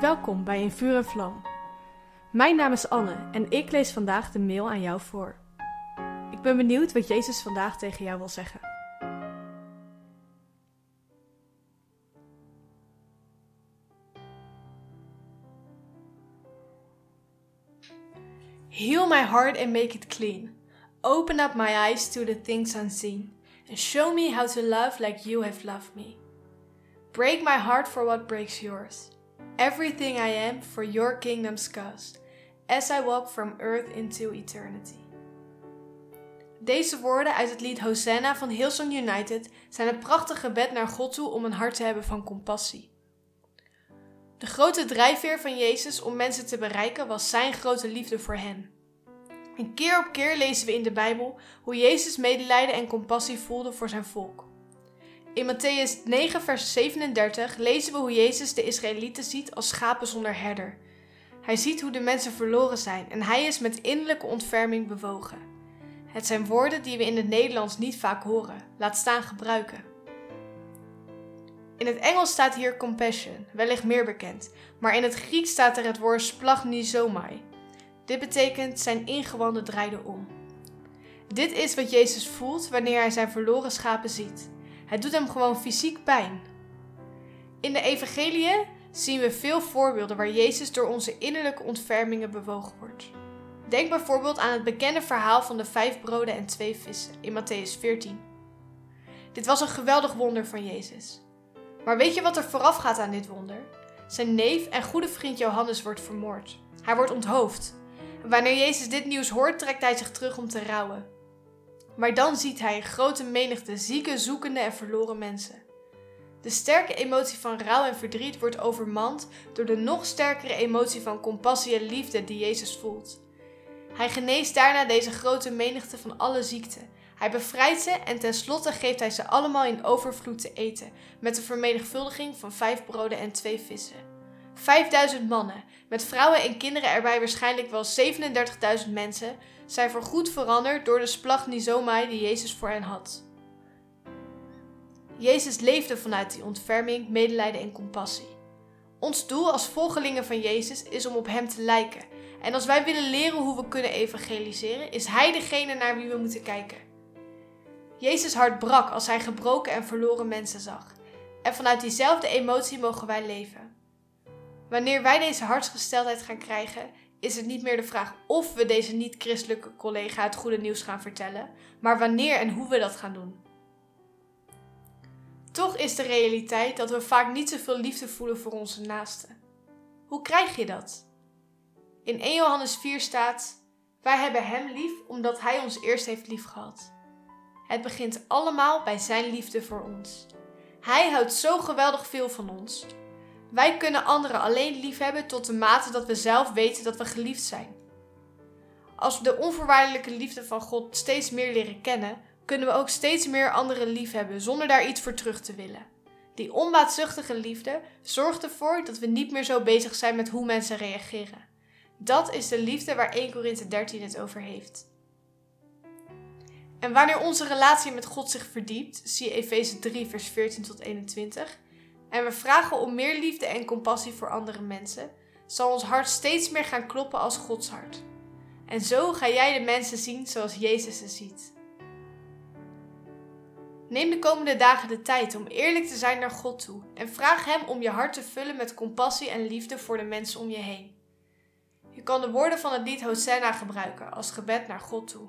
Welkom bij In Vuur en Vlam. Mijn naam is Anne en ik lees vandaag de mail aan jou voor. Ik ben benieuwd wat Jezus vandaag tegen jou wil zeggen. Heal my heart and make it clean. Open up my eyes to the things unseen. And show me how to love like you have loved me. Break my heart for what breaks yours. Everything I am for your kingdom's cause. As I walk from earth into eternity. Deze woorden uit het lied Hosanna van Hillsong United zijn een prachtig gebed naar God toe om een hart te hebben van compassie. De grote drijfveer van Jezus om mensen te bereiken was zijn grote liefde voor hen. En keer op keer lezen we in de Bijbel hoe Jezus medelijden en compassie voelde voor zijn volk. In Matthäus 9, vers 37 lezen we hoe Jezus de Israëlieten ziet als schapen zonder herder. Hij ziet hoe de mensen verloren zijn en hij is met innerlijke ontferming bewogen. Het zijn woorden die we in het Nederlands niet vaak horen, laat staan gebruiken. In het Engels staat hier compassion, wellicht meer bekend, maar in het Grieks staat er het woord splagnisomai. Dit betekent zijn ingewanden draaiden om. Dit is wat Jezus voelt wanneer hij zijn verloren schapen ziet. Het doet hem gewoon fysiek pijn. In de Evangeliën zien we veel voorbeelden waar Jezus door onze innerlijke ontfermingen bewogen wordt. Denk bijvoorbeeld aan het bekende verhaal van de vijf broden en twee vissen in Matthäus 14. Dit was een geweldig wonder van Jezus. Maar weet je wat er vooraf gaat aan dit wonder? Zijn neef en goede vriend Johannes wordt vermoord. Hij wordt onthoofd. Wanneer Jezus dit nieuws hoort, trekt hij zich terug om te rouwen. Maar dan ziet hij een grote menigte zieke, zoekende en verloren mensen. De sterke emotie van rouw en verdriet wordt overmand door de nog sterkere emotie van compassie en liefde die Jezus voelt. Hij geneest daarna deze grote menigte van alle ziekten. Hij bevrijdt ze en tenslotte geeft hij ze allemaal in overvloed te eten, met een vermenigvuldiging van vijf broden en twee vissen. Vijfduizend mannen, met vrouwen en kinderen erbij waarschijnlijk wel 37.000 mensen, zijn voorgoed veranderd door de splagnisomai die Jezus voor hen had. Jezus leefde vanuit die ontferming, medelijden en compassie. Ons doel als volgelingen van Jezus is om op Hem te lijken. En als wij willen leren hoe we kunnen evangeliseren, is Hij degene naar wie we moeten kijken. Jezus hart brak als Hij gebroken en verloren mensen zag. En vanuit diezelfde emotie mogen wij leven. Wanneer wij deze hartsgesteldheid gaan krijgen, is het niet meer de vraag of we deze niet-christelijke collega het goede nieuws gaan vertellen, maar wanneer en hoe we dat gaan doen. Toch is de realiteit dat we vaak niet zoveel liefde voelen voor onze naasten. Hoe krijg je dat? In 1 Johannes 4 staat: Wij hebben Hem lief omdat Hij ons eerst heeft liefgehad. Het begint allemaal bij Zijn liefde voor ons. Hij houdt zo geweldig veel van ons. Wij kunnen anderen alleen liefhebben tot de mate dat we zelf weten dat we geliefd zijn. Als we de onvoorwaardelijke liefde van God steeds meer leren kennen, kunnen we ook steeds meer anderen liefhebben zonder daar iets voor terug te willen. Die onbaatzuchtige liefde zorgt ervoor dat we niet meer zo bezig zijn met hoe mensen reageren. Dat is de liefde waar 1 Korinthe 13 het over heeft. En wanneer onze relatie met God zich verdiept, zie Efeze 3 vers 14 tot 21, en we vragen om meer liefde en compassie voor andere mensen, zal ons hart steeds meer gaan kloppen als Gods hart. En zo ga jij de mensen zien zoals Jezus ze ziet. Neem de komende dagen de tijd om eerlijk te zijn naar God toe en vraag Hem om je hart te vullen met compassie en liefde voor de mensen om je heen. Je kan de woorden van het lied Hosanna gebruiken als gebed naar God toe.